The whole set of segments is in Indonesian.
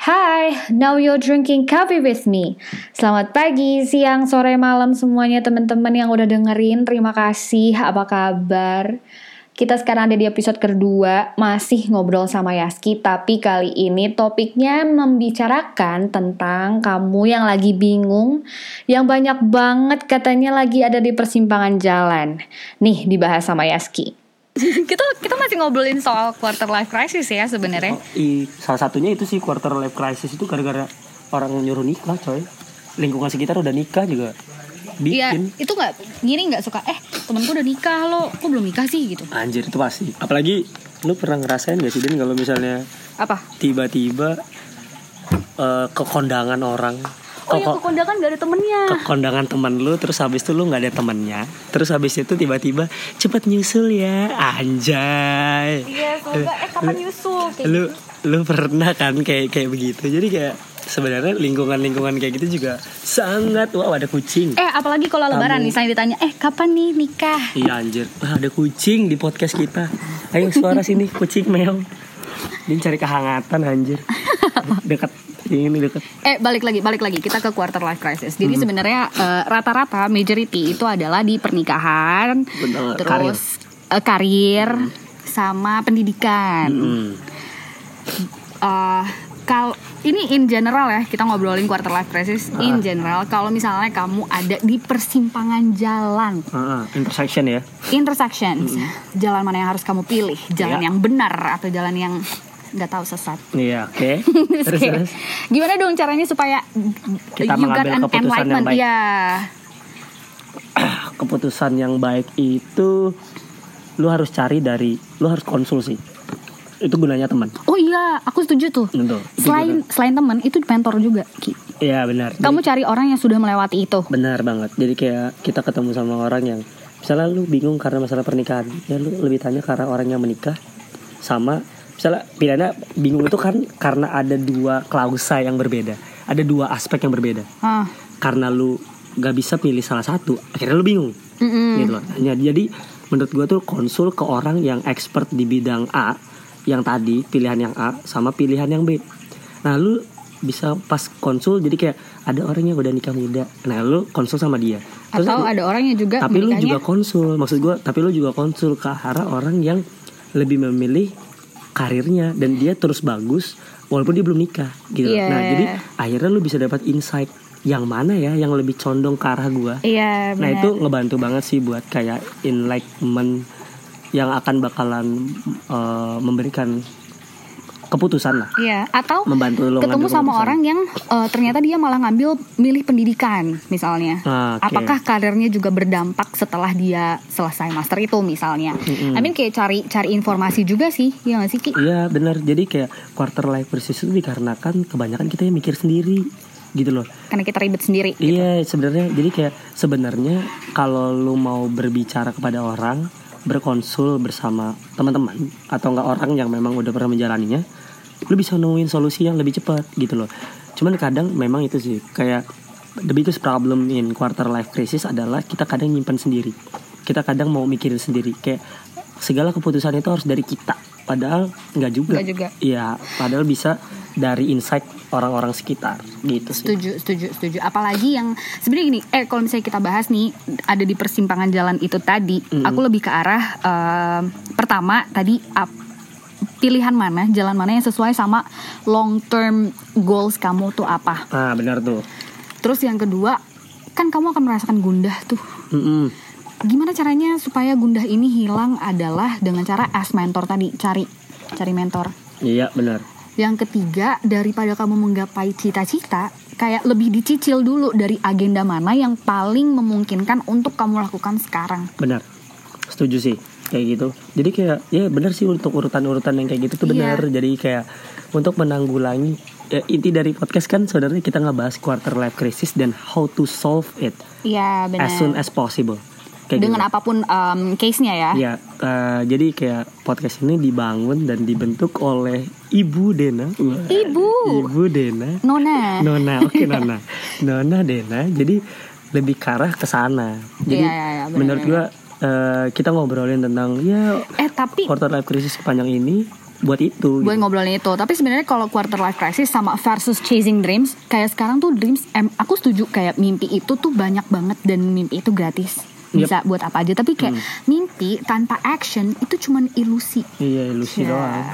Hai, now you're drinking coffee with me. Selamat pagi, siang, sore, malam semuanya teman-teman yang udah dengerin. Terima kasih. Apa kabar? Kita sekarang ada di episode kedua, masih ngobrol sama Yaski, tapi kali ini topiknya membicarakan tentang kamu yang lagi bingung, yang banyak banget katanya lagi ada di persimpangan jalan. Nih, dibahas sama Yaski. kita kita masih ngobrolin soal quarter life crisis ya sebenarnya. Oh, i, salah satunya itu sih quarter life crisis itu gara-gara orang nyuruh nikah coy lingkungan sekitar udah nikah juga Iya, bikin itu nggak gini nggak suka. Eh, temanku udah nikah lo, kok belum nikah sih gitu. anjir itu pasti apalagi lu pernah ngerasain gak sih Den kalau misalnya Apa? tiba-tiba eh, ke kondangan orang Oh ke, ya ke kondangan gak ada temennya. ke kondangan teman lu terus habis itu lu nggak ada temennya terus habis itu tiba-tiba cepet nyusul ya anjay Iya, semoga eh kapan nyusul kayak lu gitu. lu pernah kan kayak kayak begitu jadi kayak sebenarnya lingkungan-lingkungan kayak gitu juga sangat wow ada kucing Eh, apalagi kalau lebaran Kamu- misalnya ditanya, "Eh, kapan nih nikah?" Iya anjir, Wah, ada kucing di podcast kita. Ayo suara sini, kucing meong. Dia cari kehangatan anjir. Dekat ini dekat. Eh balik lagi balik lagi kita ke quarter life crisis. Jadi Hmm. sebenarnya eh, rata-rata majority itu adalah di pernikahan, Benar, terus eh, karir, sama pendidikan. Hmm. Eh, kal ini in general ya kita ngobrolin quarter life crisis Ah. in general kalau misalnya kamu ada di persimpangan jalan ah, intersection ya. intersections jalan mana yang harus kamu pilih jalan Iya. yang benar atau jalan yang nggak tahu sesat Iya, oke. Terus terus terus. gimana dong caranya supaya Kita you mengambil got an keputusan yang baik. Iya. Keputusan yang baik itu lu harus cari dari lu harus konsul sih. Itu gunanya teman. Oh iya, aku setuju tuh. Betul. Selain selain teman, itu mentor juga. Ki. Iya benar. Kamu cari orang yang sudah melewati itu. Benar banget. Jadi kayak kita ketemu sama orang yang misalnya lu bingung karena masalah pernikahan, ya lu lebih tanya karena orang yang menikah sama misalnya pilihannya bingung itu kan karena ada dua klausa yang berbeda, ada dua aspek yang berbeda. Ah. Karena lu gak bisa pilih salah satu, akhirnya lu bingung. Mm-mm. Gitu loh. Ya, jadi menurut gua tuh konsul ke orang yang expert di bidang A yang tadi pilihan yang A sama pilihan yang B. Nah, lu bisa pas konsul jadi kayak ada orang yang udah nikah muda. Nah, lu konsul sama dia. Terus Atau ada orang yang juga tapi lu menikahnya- juga konsul maksud gua tapi lu juga konsul ke arah orang yang lebih memilih karirnya dan dia terus bagus walaupun dia belum nikah gitu Iya. nah jadi akhirnya lu bisa dapat insight yang mana ya yang lebih condong ke arah gua Iya, nah benar. itu ngebantu banget sih buat kayak enlightenment yang akan bakalan eh, memberikan keputusan lah Iya, atau membantu lu ketemu sama keputusan. orang yang eh, ternyata dia malah ngambil milih pendidikan misalnya. Ah, oke. Apakah karirnya juga berdampak setelah dia selesai master itu misalnya? I mean kayak cari cari informasi juga sih, ya nggak sih Ki? Iya benar. Jadi kayak quarter life crisis itu dikarenakan kebanyakan kita yang mikir sendiri gitu loh. Karena kita ribet sendiri. Iya sebenarnya jadi kayak sebenarnya kalau lu mau berbicara kepada orang berkonsul bersama teman-teman atau enggak orang yang memang udah pernah menjalaninya, lu bisa nemuin solusi yang lebih cepat gitu loh. Cuman kadang memang itu sih kayak the biggest problem in quarter life crisis adalah kita kadang nyimpan sendiri. Kita kadang mau mikirin sendiri kayak segala keputusan itu harus dari kita. Padahal nggak juga. Juga. Iya, padahal bisa dari insight orang-orang sekitar gitu sih. Setuju, setuju, setuju. Apalagi yang sebenarnya gini, eh kalau misalnya kita bahas nih ada di persimpangan jalan itu tadi, aku lebih ke arah eh, pertama tadi ap- pilihan mana, jalan mana yang sesuai sama long term goals kamu tuh apa. Ah benar tuh. Terus yang kedua, kan kamu akan merasakan gundah tuh. Mm-mm. Gimana caranya supaya gundah ini hilang adalah dengan cara as mentor tadi, cari cari mentor. Iya benar. Yang ketiga, daripada kamu menggapai cita-cita, kayak lebih dicicil dulu dari agenda mana yang paling memungkinkan untuk kamu lakukan sekarang. Benar. Setuju sih kayak gitu. Jadi kayak ya benar sih untuk urutan-urutan yang kayak gitu tuh Iya. benar. Jadi kayak untuk menanggulangi ya, inti dari podcast kan sebenarnya kita ngebahas quarter life crisis dan how to solve it Iya, benar. as soon as possible. Kayak Dengan gitu. apa pun um, case-nya ya. Ya, eh, jadi kayak podcast ini dibangun dan dibentuk oleh Ibu Dena. Wah, Ibu. Ibu Dena. Nona. Nona, oke Nona. Nona Dena. Jadi lebih ke arah ke sana. Jadi Iya, iya, iya, benar, menurut gua eh, kita ngobrolin tentang ya Eh, tapi quarter life crisis sepanjang ini buat itu. buat gitu. ngobrolin itu. Tapi sebenarnya kalau quarter life crisis sama versus chasing dreams, kayak sekarang tuh dreams, em, aku setuju kayak mimpi itu tuh banyak banget dan mimpi itu gratis. Bisa buat apa aja. Tapi kayak mimpi tanpa action itu cuman ilusi. Iya ilusi Ya. doang.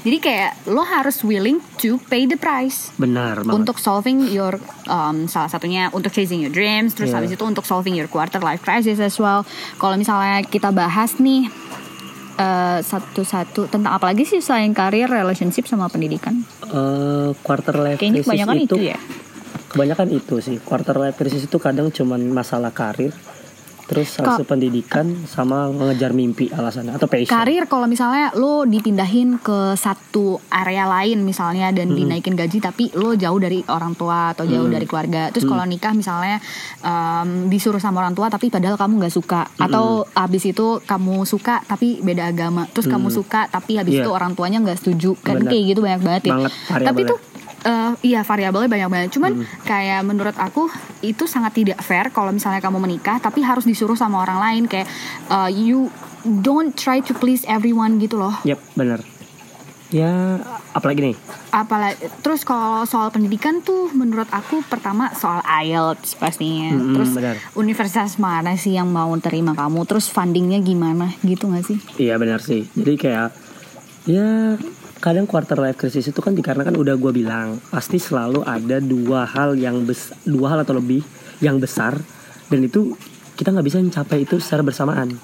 Jadi kayak lo harus willing to pay the price. Benar banget. untuk solving your um, salah satunya untuk chasing your dreams terus Iya. habis itu untuk solving your quarter life crisis as well kalau misalnya kita bahas nih eh, satu-satu tentang apa lagi sih selain karir relationship sama pendidikan Eh, quarter life kayaknya crisis kebanyakan itu, itu, ya kebanyakan itu sih. Quarter life crisis itu kadang cuman masalah karir, terus itu pendidikan sama mengejar mimpi alasannya atau passion. karir kalau misalnya lo dipindahin ke satu area lain misalnya dan dinaikin gaji tapi lo jauh dari orang tua atau jauh dari keluarga. Terus kalau nikah misalnya em, disuruh sama orang tua tapi padahal kamu nggak suka. Atau habis itu kamu suka tapi beda agama. Terus kamu suka tapi habis Iya. itu orang tuanya nggak setuju. Kan kayak gitu banyak banget ya. Banget tapi variabelnya. tuh eh, iya variabelnya banyak banget cuman kayak menurut aku itu sangat tidak fair kalau misalnya kamu menikah tapi harus disuruh sama orang lain kayak eh, you don't try to please everyone gitu loh Yap, benar. Ya, apalagi nih? apalagi terus kalau soal pendidikan tuh menurut aku pertama soal IELTS pastinya Mm-mm, terus benar. universitas mana sih yang mau terima kamu terus fundingnya gimana gitu nggak sih Iya benar sih. Jadi kayak ya kadang quarter life crisis itu kan dikarenakan udah gue bilang pasti selalu ada dua hal yang bes dua hal atau lebih yang besar dan itu kita nggak bisa mencapai itu secara bersamaan.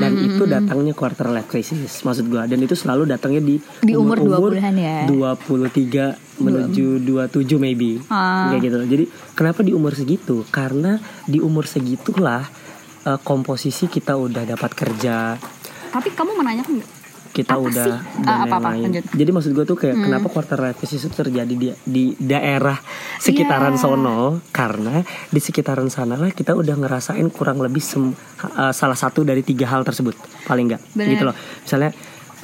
Dan itu datangnya quarter life crisis maksud gue dan itu selalu datangnya di Di umur 20-an ya? 23 menuju 27 maybe. Ah. kayak gitu. Jadi kenapa di umur segitu? Karena di umur segitulah eh, komposisi kita udah dapat kerja. Tapi kamu menanyakan kita Apa udah sih? dan Ah, apa-apa, lain-lain. lanjut. Hmm. Jadi maksud gue tuh kayak kenapa quarter life crisis itu terjadi di di daerah sekitaran Iya. sono karena di sekitaran sana lah kita udah ngerasain kurang lebih sem- uh, salah satu dari tiga hal tersebut paling enggak Bener. gitu loh. Misalnya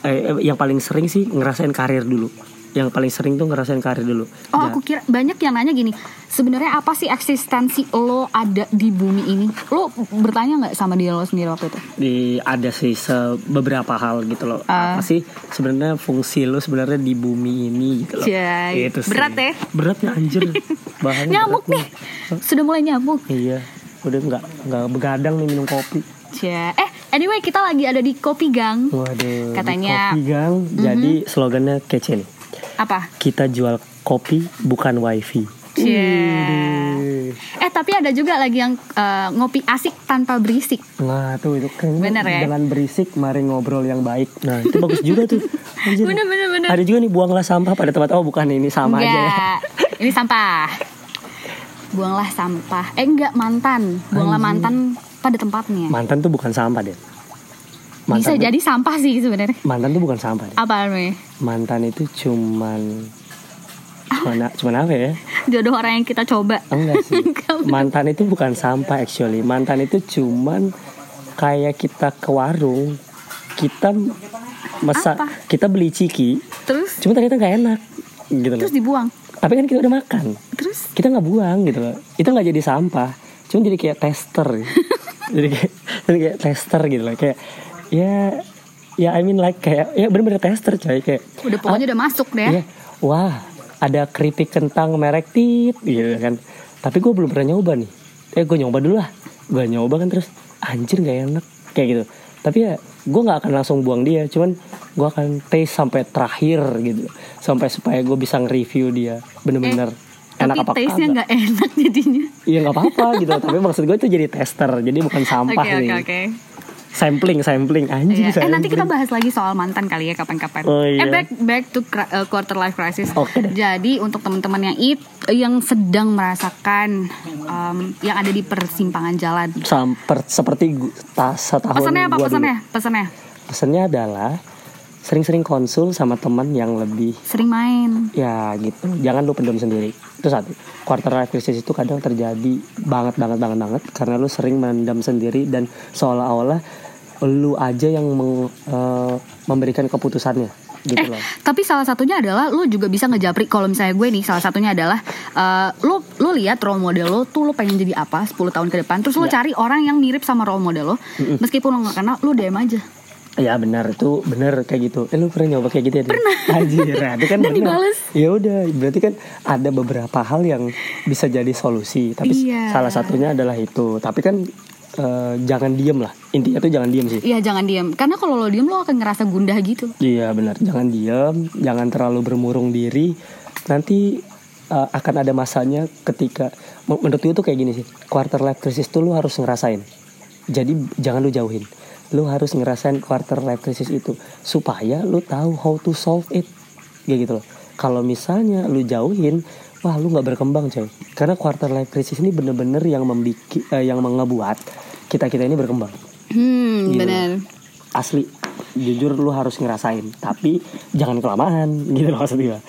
eh, yang paling sering sih ngerasain karir dulu. Yang paling sering tuh ngerasain karir dulu. Oh Ja- aku kira banyak yang nanya gini Sebenarnya apa sih eksistensi lo ada di bumi ini Lo bertanya nggak sama diri lo sendiri waktu itu di ada sih beberapa hal gitu loh. Ah. Apa sih sebenarnya fungsi lu sebenarnya di bumi ini gitu loh. Cai, Itu sih. berat ya? Berat ya anjir. Bahannya Nyamuk nih Sudah mulai nyamuk Iya, udah nggak nggak begadang nih minum kopi. Cia. Eh anyway kita lagi ada di Kopi Gang Waduh. Katanya- kopi gang. Jadi slogannya kece nih. Apa? Kita jual kopi bukan wifi. Cie. Eh tapi ada juga lagi yang eh, ngopi asik tanpa berisik. Nah tuh itu kayaknya Bener ya? dengan berisik mari ngobrol yang baik. Nah itu bagus juga tuh. Anjir. Bener, bener, bener. Ada juga nih buanglah sampah pada tempat oh bukan ini sama aja ya. Enggak, ini sampah. Buanglah sampah. Eh enggak mantan. Buanglah mantan pada tempatnya. Mantan tuh bukan sampah deh. Bisa Mantan tuh, jadi sampah sih sebenarnya. mantan tuh bukan sampah deh. Apa namanya? Mantan itu cuman cuman, cuman apa ya? Jodoh orang yang kita coba. Enggak sih. Mantan itu bukan sampah actually. Mantan itu cuman kayak kita ke warung, kita masa Apa? kita beli ciki, Terus cuma ternyata nggak enak gitu loh. terus dibuang. Tapi kan kita udah makan, Terus kita nggak buang gitu loh. Itu nggak jadi sampah, cuma jadi kayak tester. jadi kayak jadi kayak tester gitu loh. Kayak ya ya I mean like kayak ya bener-bener tester coy kayak udah pokoknya udah masuk deh. Iya. Wah, ada keripik kentang merek tit gitu kan. Tapi gue belum pernah nyoba nih. Eh gue nyoba dulu lah. Gue nyoba kan terus anjir nggak enak kayak gitu. Tapi ya gue nggak akan langsung buang dia. Cuman gue akan taste sampai terakhir gitu. Sampai supaya gue bisa nge-review dia bener-bener enak Tapi apa taste-nya nggak enak jadinya. Iya nggak apa-apa gitu. Tapi maksud gue itu jadi tester. Jadi bukan sampah oke nih. oke. Sampling, sampling anjing. Iya. Eh nanti kita bahas lagi soal mantan kali ya kapan-kapan. Oh, iya. Eh back back to uh, quarter life crisis. Deh. Jadi untuk teman-teman yang it yang sedang merasakan um, yang ada di persimpangan jalan. Samper, seperti tas setahun Pesannya apa pesannya? Pesannya Pesannya adalah sering-sering konsul sama teman yang lebih sering main. ya gitu. Jangan lu pendam sendiri. Itu satu. Quarter life crisis itu kadang terjadi banget banget banget banget karena lu sering mendam sendiri dan seolah-olah lu aja yang meng- eh, memberikan keputusannya gitu Eh, loh. tapi salah satunya adalah lo juga bisa ngejapri kalau misalnya gue nih salah satunya adalah eh, lo lo lihat role model lo tuh lo pengen jadi apa 10 tahun ke depan terus lo Ya. cari orang yang mirip sama role model lo meskipun lo nggak kenal lo DM aja Ya benar itu benar kayak gitu. Eh lu pernah nyoba kayak gitu ya? Pernah. Anjir, nah, itu kan Dan benar. dibales. Ya udah, berarti kan ada beberapa hal yang bisa jadi solusi. Tapi Iya. salah satunya adalah itu. Tapi kan eh, jangan diem lah. Intinya tuh jangan diem sih. Iya jangan diam. Karena kalau lo diam lo akan ngerasa gundah gitu. Iya benar, jangan diem, jangan terlalu bermurung diri. Nanti eh, akan ada masanya ketika men- menurut gue tuh kayak gini sih. Quarter life crisis tuh lu harus ngerasain. Jadi jangan lu jauhin. Lu harus ngerasain quarter life crisis itu supaya lu tahu how to solve it. Kayak gitu loh. Kalau misalnya lu jauhin, wah lu nggak berkembang coy. Karena quarter life crisis ini bener-bener yang membiki, eh, yang mengebuat kita kita ini berkembang Hmm Gitu. benar. asli jujur lu harus ngerasain tapi jangan kelamaan gitu loh maksudnya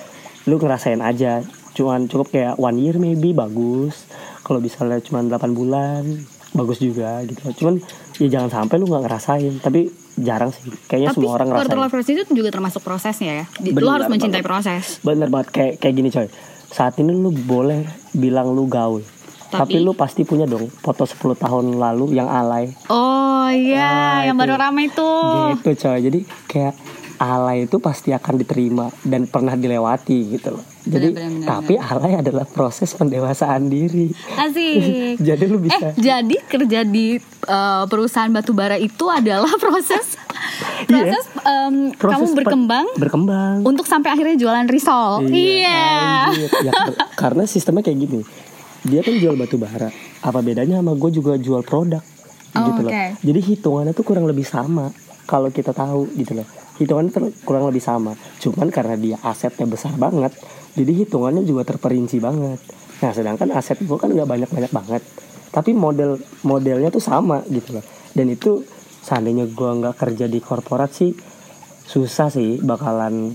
lu ngerasain aja cuman cukup kayak one year maybe bagus kalau misalnya cuman 8 bulan bagus juga gitu cuman ya jangan sampai lu nggak ngerasain tapi jarang sih kayaknya Tapi semua orang quarter ngerasain life crisis itu juga termasuk prosesnya ya. Di- Benar Lo harus mencintai banget. proses. bener banget kayak kayak gini coy saat ini lu boleh bilang lu gaul tapi, Tapi- lu pasti punya dong foto 10 tahun lalu yang alay Oh iya, Nah, yang itu. baru ramai tuh. gitu coy jadi kayak alay itu pasti akan diterima dan pernah dilewati gitu loh jadi Benar, benar, benar, tapi alay adalah proses pendewasaan diri Asik. jadi lu bisa Eh, jadi kerja di uh, perusahaan batubara itu adalah proses proses em, Iya. Proses kamu berkembang berkembang untuk sampai akhirnya jualan risol. Iya. anjir. Ya, kar- karena sistemnya kayak gini dia kan jual batu bara apa bedanya sama gue juga jual produk Oh, gitu loh oke. jadi hitungannya tuh kurang lebih sama kalau kita tahu gitu loh. Hitungannya tuh kurang lebih sama. Cuman karena dia asetnya besar banget jadi hitungannya juga terperinci banget. Nah sedangkan aset gue kan nggak banyak banyak banget. Tapi model modelnya tuh sama gitu loh. Dan itu seandainya gue nggak kerja di korporat sih susah sih bakalan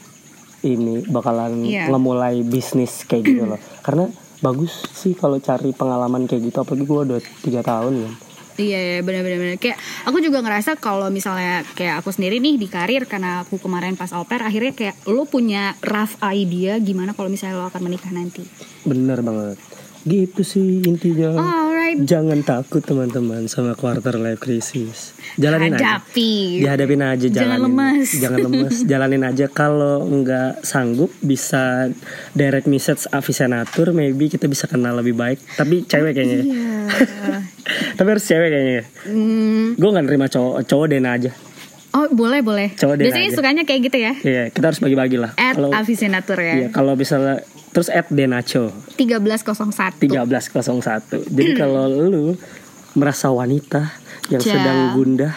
ini bakalan Iya. ngemulai bisnis kayak gitu loh. Karena bagus sih kalau cari pengalaman kayak gitu apalagi gue udah tiga tahun kan Iya, iya benar-benar benar. Kayak aku juga ngerasa kalau misalnya kayak aku sendiri nih di karir karena aku kemarin pas au pair akhirnya kayak lo punya rough idea gimana kalau misalnya lo akan menikah nanti. bener banget gitu sih intinya Alright. jangan takut teman-teman sama quarter life crisis jalanin aja Hadapi. dihadapin aja Jangan jalanin lemes. jangan lemes jalanin aja kalau nggak sanggup bisa direct message Avi Senatur maybe kita bisa kenal lebih baik tapi cewek kayaknya ya. Iya. tapi harus cewek kayaknya ya. Hmm, gue nggak nerima cowok cowok Dena aja Oh boleh boleh. Coba deh Biasanya aja. sukanya kayak gitu ya. Iya kita harus bagi-bagi lah At kalau Avisenatur iya ya. kalau misalnya terus at Denacho 1301. 1301 jadi kalau lu merasa wanita yang Ja. sedang gundah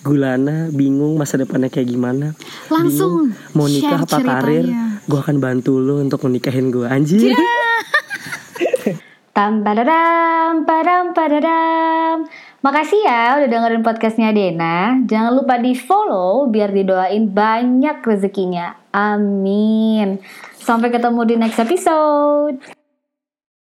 gulana bingung masa depannya kayak gimana Langsung bingung mau nikah apa karir gue akan bantu lu untuk menikahin gue anjir Tam padadam, padam padadam. Makasih ya udah dengerin podcastnya Dena. Jangan lupa di follow biar didoain banyak rezekinya. Amin. Sampai ketemu di next episode.